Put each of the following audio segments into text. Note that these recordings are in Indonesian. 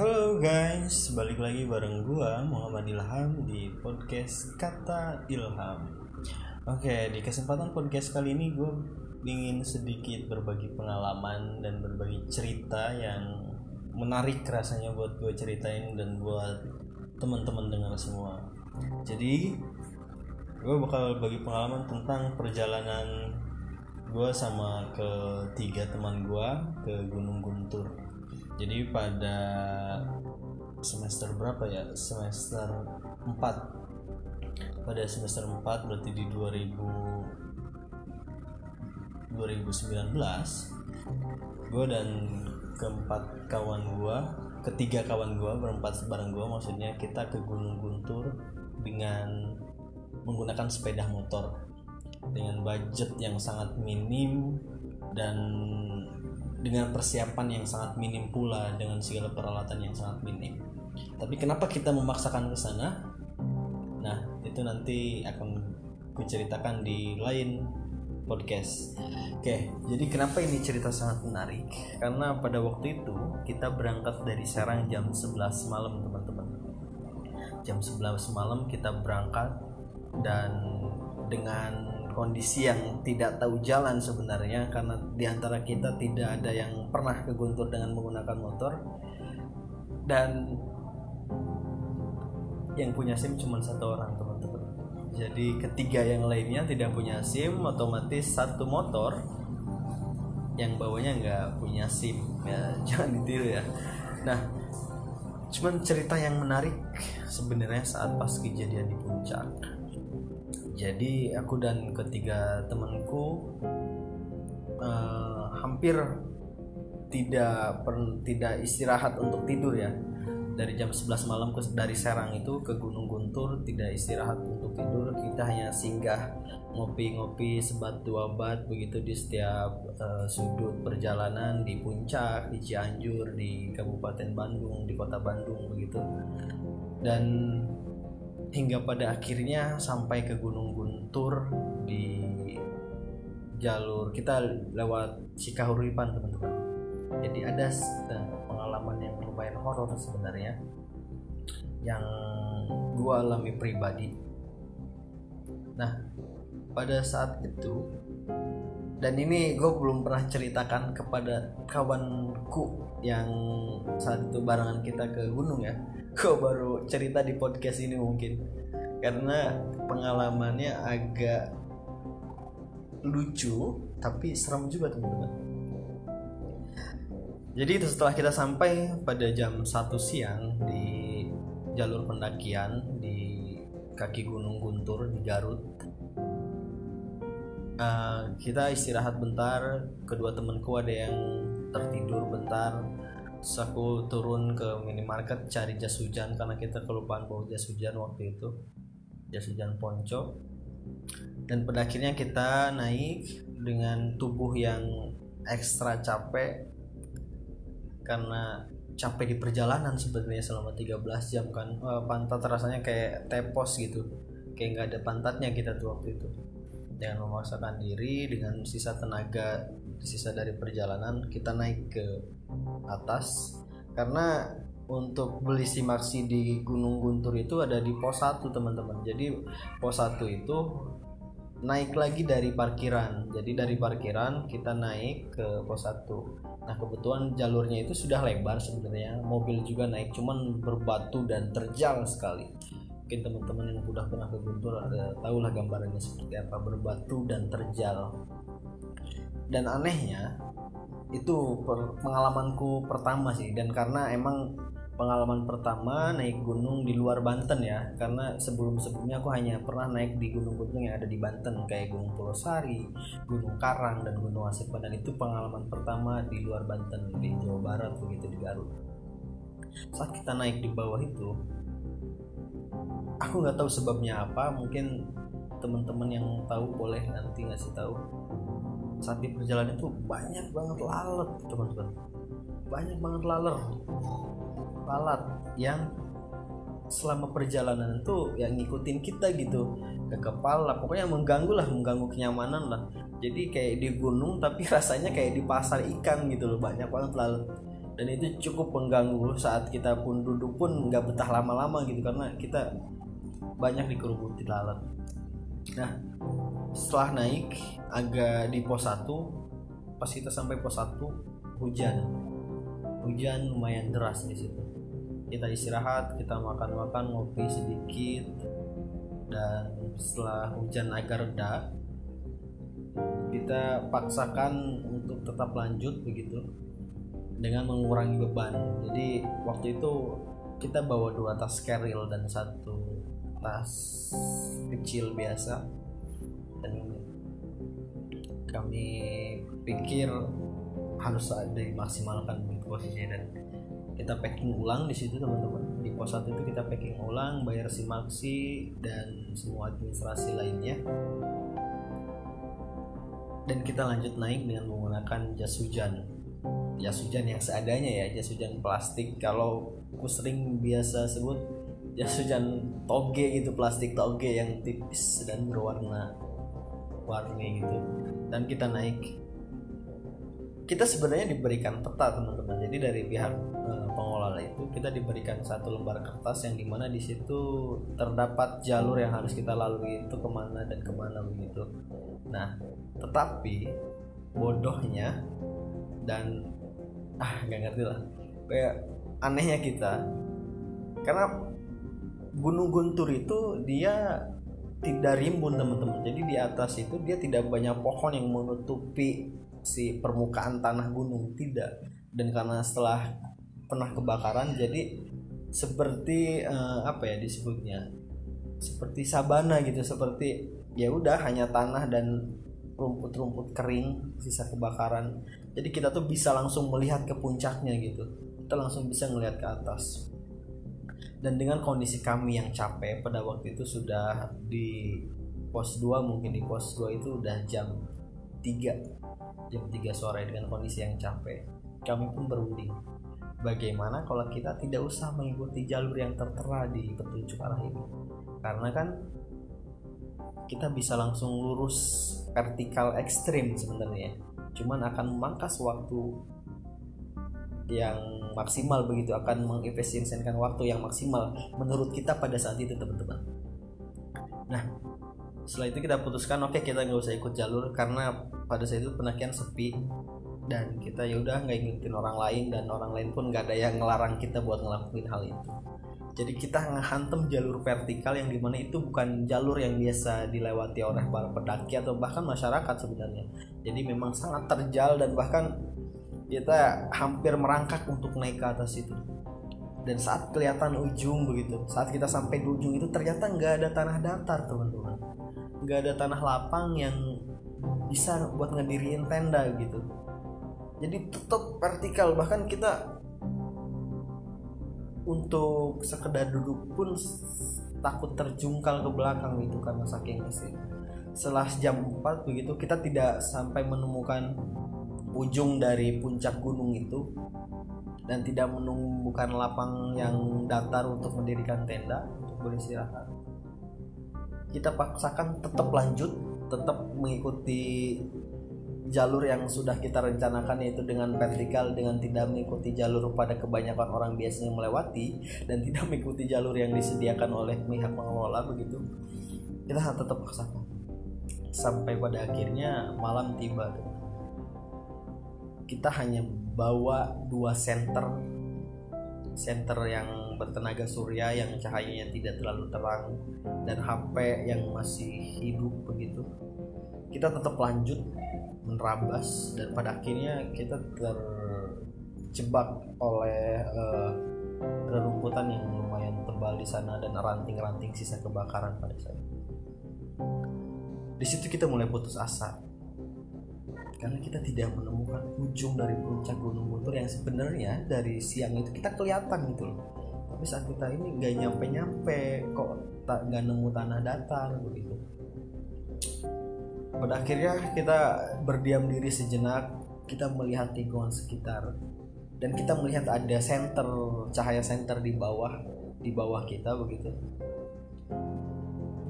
Halo guys, balik lagi bareng gua Muhammad Ilham di podcast Kata Ilham. Oke, di kesempatan podcast kali ini gue ingin sedikit berbagi pengalaman dan berbagi cerita yang menarik rasanya buat gue ceritain dan buat teman-teman dengar semua. Jadi, gue bakal bagi pengalaman tentang perjalanan gue sama ketiga teman gue ke Gunung Guntur jadi pada semester berapa ya? Semester 4 pada semester 4 berarti di 2000 2019 gue dan keempat kawan gue ketiga kawan gue berempat bareng gue maksudnya kita ke Gunung Guntur dengan menggunakan sepeda motor. Dengan budget yang sangat minim dan dengan persiapan yang sangat minim pula dengan segala peralatan yang sangat minim. Tapi kenapa kita memaksakan ke sana? Nah, itu nanti akan kuceritakan di lain podcast. Oke, jadi kenapa ini cerita sangat menarik? Karena pada waktu itu kita berangkat dari Serang jam 11 malam, teman-teman. Jam 11 malam kita berangkat dan dengan kondisi yang tidak tahu jalan sebenarnya karena di antara kita tidak ada yang pernah ke Guntur dengan menggunakan motor. Dan yang punya SIM cuma satu orang teman-teman. Jadi ketiga yang lainnya tidak punya SIM otomatis satu motor yang bawanya nggak punya SIM. Ya jangan ditiru ya. Nah cuman cerita yang menarik sebenarnya saat pas kejadian di puncak jadi aku dan ketiga temanku uh, hampir tidak per, tidak istirahat untuk tidur ya. Dari jam 11 malam ke dari Serang itu ke Gunung Guntur tidak istirahat untuk tidur. Kita hanya singgah ngopi-ngopi sebat dua bat begitu di setiap uh, sudut perjalanan di puncak di Cianjur di Kabupaten Bandung di Kota Bandung begitu. Dan hingga pada akhirnya sampai ke Gunung Guntur di jalur kita lewat Cikahuripan teman-teman. Jadi ada pengalaman yang lumayan horor sebenarnya yang gua alami pribadi. Nah pada saat itu dan ini gue belum pernah ceritakan kepada kawanku yang saat itu barengan kita ke gunung ya. Gue baru cerita di podcast ini mungkin karena pengalamannya agak lucu tapi serem juga teman-teman. Jadi setelah kita sampai pada jam 1 siang di jalur pendakian di kaki Gunung Guntur di Garut uh, kita istirahat bentar. Kedua temanku ada yang tertidur bentar. Terus aku turun ke minimarket cari jas hujan karena kita kelupaan bawa jas hujan waktu itu jas hujan ponco. Dan pada akhirnya kita naik dengan tubuh yang ekstra capek karena capek di perjalanan sebenarnya selama 13 jam kan. Uh, pantat rasanya kayak tepos gitu. Kayak nggak ada pantatnya kita tuh waktu itu. Dengan memaksakan diri dengan sisa tenaga sisa dari perjalanan kita naik ke atas. Karena untuk beli simaksi di Gunung Guntur itu ada di pos 1 teman-teman. Jadi pos 1 itu naik lagi dari parkiran. Jadi dari parkiran kita naik ke pos 1 nah kebetulan jalurnya itu sudah lebar sebenarnya. Mobil juga naik cuman berbatu dan terjal sekali. Mungkin teman-teman yang sudah pernah ke Guntur ada tahulah gambarannya seperti apa. Berbatu dan terjal. Dan anehnya itu pengalamanku pertama sih. Dan karena emang pengalaman pertama naik gunung di luar Banten ya. Karena sebelum sebelumnya aku hanya pernah naik di gunung-gunung yang ada di Banten kayak Gunung Pulau Sari, Gunung Karang dan Gunung Asepan dan itu pengalaman pertama di luar Banten di Jawa Barat begitu di Garut. Saat kita naik di bawah itu aku nggak tahu sebabnya apa. Mungkin teman-teman yang tahu boleh nanti ngasih tahu. Saat di perjalanan itu banyak banget lalat teman-teman. Banyak banget laler lalat yang selama perjalanan itu yang ngikutin kita gitu. Ke kepala pokoknya mengganggu lah mengganggu kenyamanan lah. Jadi kayak di gunung tapi rasanya kayak di pasar ikan gitu loh banyak banget lalat dan itu cukup mengganggu saat kita pun duduk pun nggak betah lama-lama gitu karena kita banyak dikerubuti lalat nah setelah naik agak di pos 1 pas kita sampai pos 1 hujan. Hujan lumayan deras di situ kita istirahat kita makan-makan ngopi sedikit. Dan setelah hujan agak reda kita paksakan untuk tetap lanjut begitu dengan mengurangi beban. Jadi waktu itu kita bawa dua tas keril dan satu tas kecil biasa. Dan kami pikir harus ada dimaksimalkan posisinya dan kita packing ulang di situ teman-teman. Di pos satu itu kita packing ulang bayar simaksi dan semua administrasi lainnya. Dan kita lanjut naik dengan menggunakan jas hujan. Jas hujan yang seadanya ya jas hujan plastik. Kalau aku sering biasa sebut jas hujan toge gitu plastik toge yang tipis dan berwarna warni gitu. Dan kita naik. Kita sebenarnya diberikan peta teman-teman. Jadi dari pihak eh, pengelola itu kita diberikan satu lembar kertas yang di mana di situ terdapat jalur yang harus kita lalui itu ke mana dan ke mana begitu. Nah tetapi bodohnya dan ah nggak ngerti lah. Kayak anehnya kita karena Gunung Guntur itu dia tidak rimbun teman-teman. Jadi di atas itu dia tidak banyak pohon yang menutupi si permukaan tanah gunung tidak. Dan karena setelah pernah kebakaran jadi seperti uh, apa ya disebutnya? Seperti sabana gitu seperti ya udah hanya tanah dan rumput-rumput kering sisa kebakaran. Jadi kita tuh bisa langsung melihat ke puncaknya gitu. Kita langsung bisa melihat ke atas. Dan dengan kondisi kami yang capek pada waktu itu sudah di pos 2 mungkin di pos 2 itu udah jam 3 jam 3 sore dengan kondisi yang capek. Kami pun berunding bagaimana kalau kita tidak usah mengikuti jalur yang tertera di petunjuk arah ini? Karena kan kita bisa langsung lurus vertikal ekstrim sebenarnya. Cuman akan memangkas waktu yang maksimal begitu akan mengefisiensikan waktu yang maksimal menurut kita pada saat itu teman-teman. Nah setelah itu kita putuskan oke okay, kita nggak usah ikut jalur karena pada saat itu pendakian sepi dan kita ya udah nggak ngikutin orang lain dan orang lain pun nggak ada yang ngelarang kita buat ngelakuin hal itu. Jadi kita ngehantem jalur vertikal yang di mana itu bukan jalur yang biasa dilewati oleh para pendaki atau bahkan masyarakat sebenarnya. Jadi memang sangat terjal dan bahkan kita hampir merangkak untuk naik ke atas itu. Dan saat kelihatan ujung begitu saat kita sampai di ujung itu ternyata nggak ada tanah datar teman-teman. Nggak ada tanah lapang yang bisa buat ngediriin tenda gitu jadi tetap vertikal bahkan kita untuk sekedar duduk pun takut terjungkal ke belakang gitu karena saking isi setelah jam 4 begitu kita tidak sampai menemukan ujung dari puncak gunung itu dan tidak menemukan lapang yang datar untuk mendirikan tenda untuk beristirahat. Kita paksakan tetap lanjut tetap mengikuti jalur yang sudah kita rencanakan yaitu dengan vertikal dengan tidak mengikuti jalur pada kebanyakan orang biasanya melewati dan tidak mengikuti jalur yang disediakan oleh pihak pengelola begitu kita tetap paksakan sampai pada akhirnya malam tiba kita hanya bawa dua senter senter yang bertenaga surya yang cahayanya tidak terlalu terang dan HP yang masih hidup begitu. Kita tetap lanjut menerabas dan pada akhirnya kita terjebak oleh uh, rerumputan yang lumayan tebal di sana dan ranting-ranting sisa kebakaran pada saat itu. Di situ kita mulai putus asa. Karena kita tidak menemukan ujung dari puncak Gunung Guntur yang sebenarnya dari siang itu kita kelihatan gitu loh. Tapi saat kita ini nggak nyampe nyampe kok tak nggak nemu tanah datar begitu pada akhirnya kita berdiam diri sejenak kita melihat lingkungan sekitar dan kita melihat ada center cahaya center di bawah di bawah kita begitu.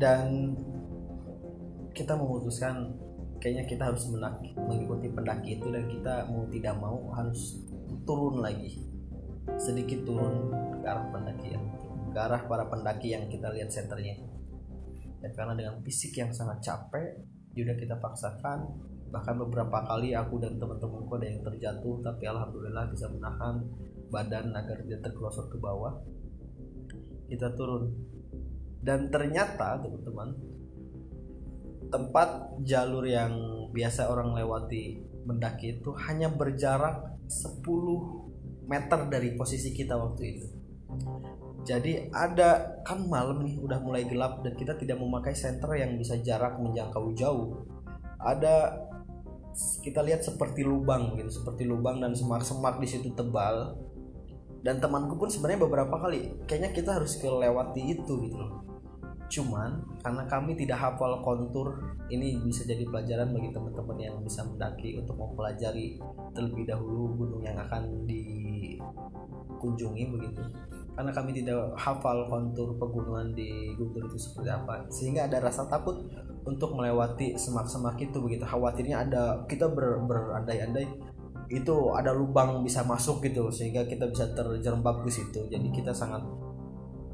Dan kita memutuskan kayaknya kita harus mengikuti pendaki itu dan kita mau tidak mau harus turun lagi. Sedikit turun ke arah pendakian ke arah para pendaki yang kita lihat senternya. Dan karena dengan fisik yang sangat capek sudah kita paksakan. Bahkan beberapa kali aku dan teman-temanku ada yang terjatuh tapi alhamdulillah bisa menahan badan agar tidak tergosok ke bawah. Kita turun. Dan ternyata teman-teman tempat jalur yang biasa orang lewati mendaki itu hanya berjarak 10 meter dari posisi kita waktu itu jadi ada kan malam nih udah mulai gelap dan kita tidak memakai senter yang bisa jarak menjangkau jauh. Ada kita lihat seperti lubang gitu seperti lubang dan semak-semak di situ tebal. Dan temanku pun sebenarnya beberapa kali kayaknya kita harus kelewati itu gitu cuman karena kami tidak hafal kontur ini bisa jadi pelajaran bagi teman-teman yang bisa mendaki untuk mempelajari terlebih dahulu gunung yang akan dikunjungi begitu karena kami tidak hafal kontur pegunungan di Guntur itu seperti apa. Sehingga ada rasa takut untuk melewati semak-semak itu begitu. Khawatirnya ada kita ber, berandai-andai itu ada lubang bisa masuk gitu sehingga kita bisa terjerembab ke situ. Jadi kita sangat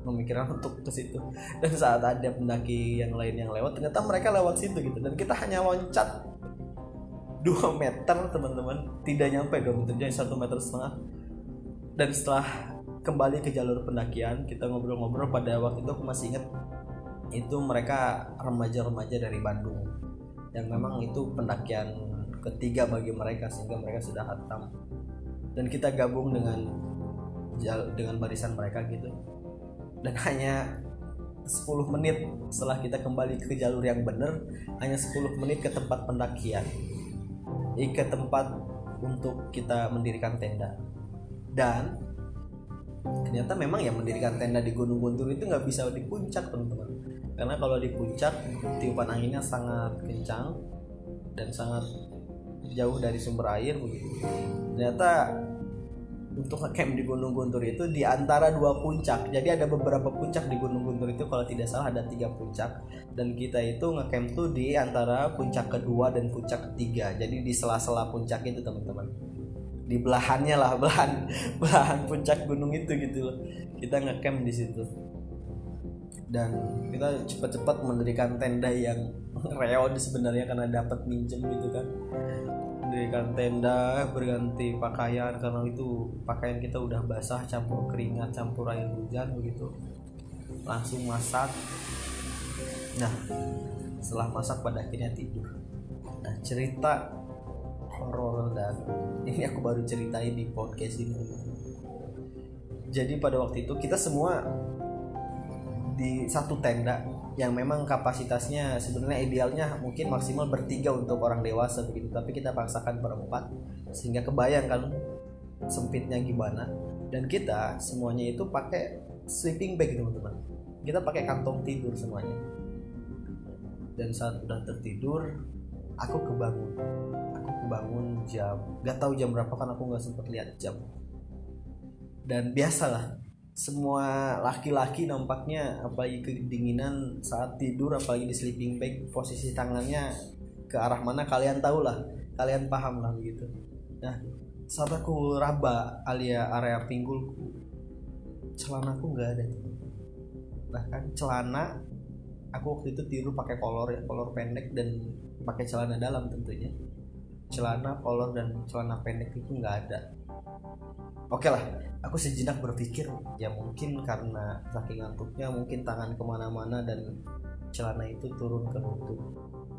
memikirkan untuk ke situ. Dan saat ada pendaki yang lain yang lewat ternyata mereka lewat situ gitu. Dan kita hanya loncat 2 meter teman-teman. Tidak nyampe 2 meter jadi satu meter setengah. Dan setelah kembali ke jalur pendakian kita ngobrol-ngobrol pada waktu itu aku masih ingat itu mereka remaja-remaja dari Bandung. Yang memang itu pendakian ketiga bagi mereka sehingga mereka sudah hatam dan kita gabung dengan dengan barisan mereka gitu. Dan hanya 10 menit setelah kita kembali ke jalur yang benar hanya 10 menit ke tempat pendakian. Ke tempat untuk kita mendirikan tenda. Dan ternyata memang ya mendirikan tenda di Gunung Guntur itu nggak bisa di puncak teman-teman. Karena kalau di puncak tiupan anginnya sangat kencang dan sangat jauh dari sumber air begitu. Ternyata untuk ngecamp di Gunung Guntur itu di antara dua puncak jadi ada beberapa puncak di Gunung Guntur itu kalau tidak salah ada tiga puncak dan kita itu ngecamp tuh di antara puncak kedua dan puncak ketiga jadi di sela-sela puncak itu teman-teman di belahannya lah belahan belahan puncak gunung itu gitu loh. Kita ngecamp di situ. Dan kita cepat-cepat mendirikan tenda yang reot sebenarnya karena dapat minjem gitu kan. Mendirikan tenda berganti pakaian karena itu pakaian kita udah basah campur keringat campur air hujan begitu. Langsung masak. Nah setelah masak pada akhirnya tidur. Nah cerita horor dan ini aku baru ceritain di podcast ini. Jadi pada waktu itu kita semua di satu tenda yang memang kapasitasnya sebenarnya idealnya mungkin maksimal bertiga untuk orang dewasa begitu tapi kita paksakan berempat sehingga kebayang kan sempitnya gimana. Dan kita semuanya itu pakai sleeping bag teman-teman. Kita pakai kantong tidur semuanya. Dan saat udah tertidur aku kebangun aku kebangun jam gak tahu jam berapa kan aku nggak sempet lihat jam. Dan biasalah semua laki-laki nampaknya apalagi kedinginan saat tidur apalagi di sleeping bag posisi tangannya ke arah mana kalian tahu lah kalian paham lah begitu. Nah saat aku raba alia area pinggulku celanaku nggak ada. Bahkan celana aku waktu itu tidur pakai kolor ya kolor pendek dan pakai celana dalam tentunya celana kolor dan celana pendek itu nggak ada. Oke lah aku sejenak berpikir ya mungkin karena saking ngantuknya mungkin tangan ke mana-mana dan celana itu turun ke lutut.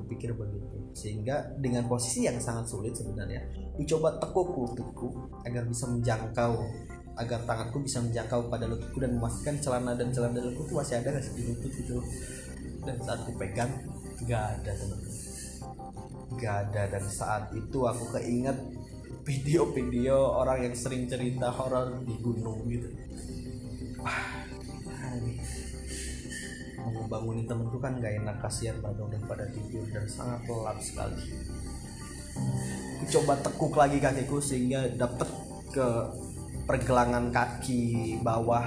Berpikir begitu. Sehingga dengan posisi yang sangat sulit sebenarnya aku coba tekuk lututku agar bisa menjangkau agar tanganku bisa menjangkau pada lututku dan memastikan celana dan celana lututku masih ada nggak di lutut itu dan saat aku pegang nggak ada teman-teman nggak ada dan saat itu aku keinget video-video orang yang sering cerita horor di gunung gitu. Wah ini mau bangunin temenku kan gak enak kasihan bangun daripada tidur dan sangat lelap sekali. Aku coba tekuk lagi kakiku sehingga dapet ke pergelangan kaki bawah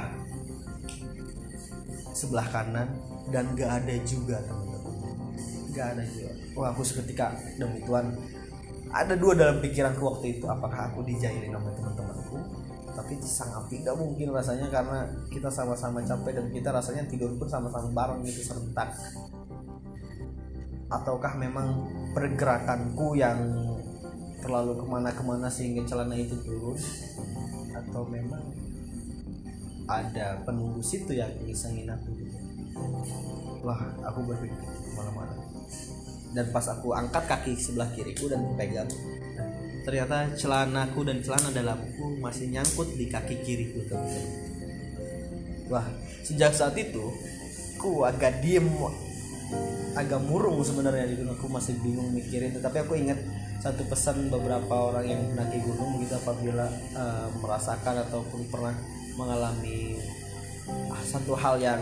sebelah kanan dan gak ada juga teman-teman gak ada juga wah aku seketika demi Tuhan ada dua dalam pikiranku waktu itu apakah aku dijailin sama teman-temanku? Tapi sangat tidak mungkin rasanya karena kita sama-sama capek dan kita rasanya tidur pun sama-sama bareng gitu serentak. Ataukah memang pergerakanku yang terlalu ke mana-kemana sehingga celana itu turun atau memang ada penunggu situ yang ngisengin aku gitu? Wah aku berpikir ke mana-mana. Dan pas aku angkat kaki sebelah kiriku dan pegang ternyata celanaku dan celana dalamku masih nyangkut di kaki kiriku. Teman wah sejak saat itu ku agak diem agak murung sebenarnya di aku masih bingung mikirin. Tetapi aku ingat satu pesan beberapa orang yang mendaki gunung gitu apabila uh, merasakan ataupun pernah mengalami uh, satu hal yang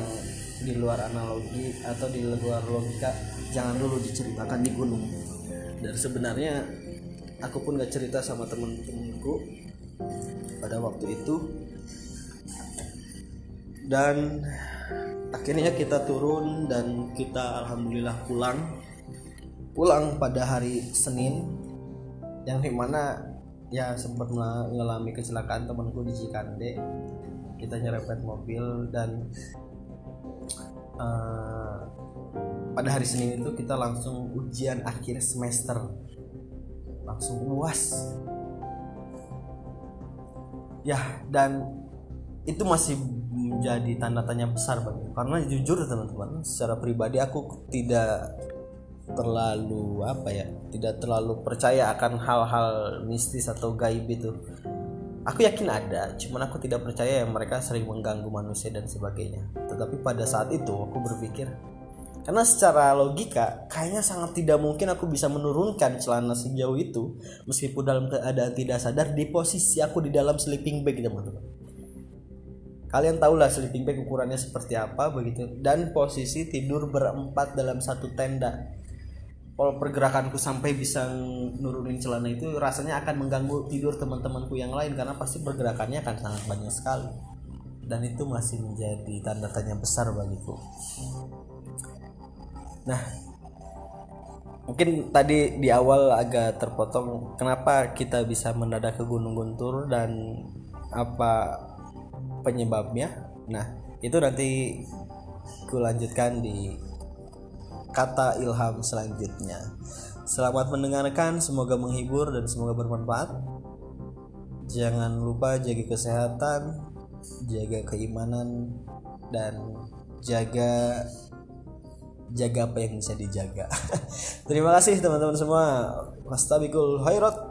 di luar analogi atau di luar logika jangan dulu diceritakan di gunung. Dan sebenarnya aku pun gak cerita sama temen-temenku pada waktu itu. Dan akhirnya kita turun dan kita alhamdulillah pulang. Pulang pada hari Senin yang di mana ya sempat mengalami kecelakaan temanku di Cikande. Kita nyerempet mobil dan uh, pada hari Senin itu kita langsung ujian akhir semester. Langsung uas ya dan itu masih menjadi tanda tanya besar bagi karena jujur teman-teman secara pribadi aku tidak terlalu apa ya tidak terlalu percaya akan hal-hal mistis atau gaib itu aku yakin ada cuman aku tidak percaya yang mereka sering mengganggu manusia dan sebagainya. Tetapi pada saat itu aku berpikir karena secara logika kayaknya sangat tidak mungkin aku bisa menurunkan celana sejauh itu meskipun dalam keadaan tidak sadar di posisi aku di dalam sleeping bag teman-teman. Kalian tahu lah sleeping bag ukurannya seperti apa begitu. Dan posisi tidur berempat dalam satu tenda kalau pergerakanku sampai bisa nurunin celana itu rasanya akan mengganggu tidur teman-temanku yang lain karena pasti pergerakannya akan sangat banyak sekali. Dan itu masih menjadi tanda tanya besar bagiku. Nah mungkin tadi di awal agak terpotong kenapa kita bisa mendadak ke Gunung Guntur dan apa penyebabnya? Nah itu nanti kulanjutkan di kata ilham selanjutnya. Selamat mendengarkan semoga menghibur dan semoga bermanfaat. Jangan lupa jaga kesehatan jaga keimanan dan jaga jaga apa yang bisa dijaga. Terima kasih teman-teman semua. Wastabikul khairat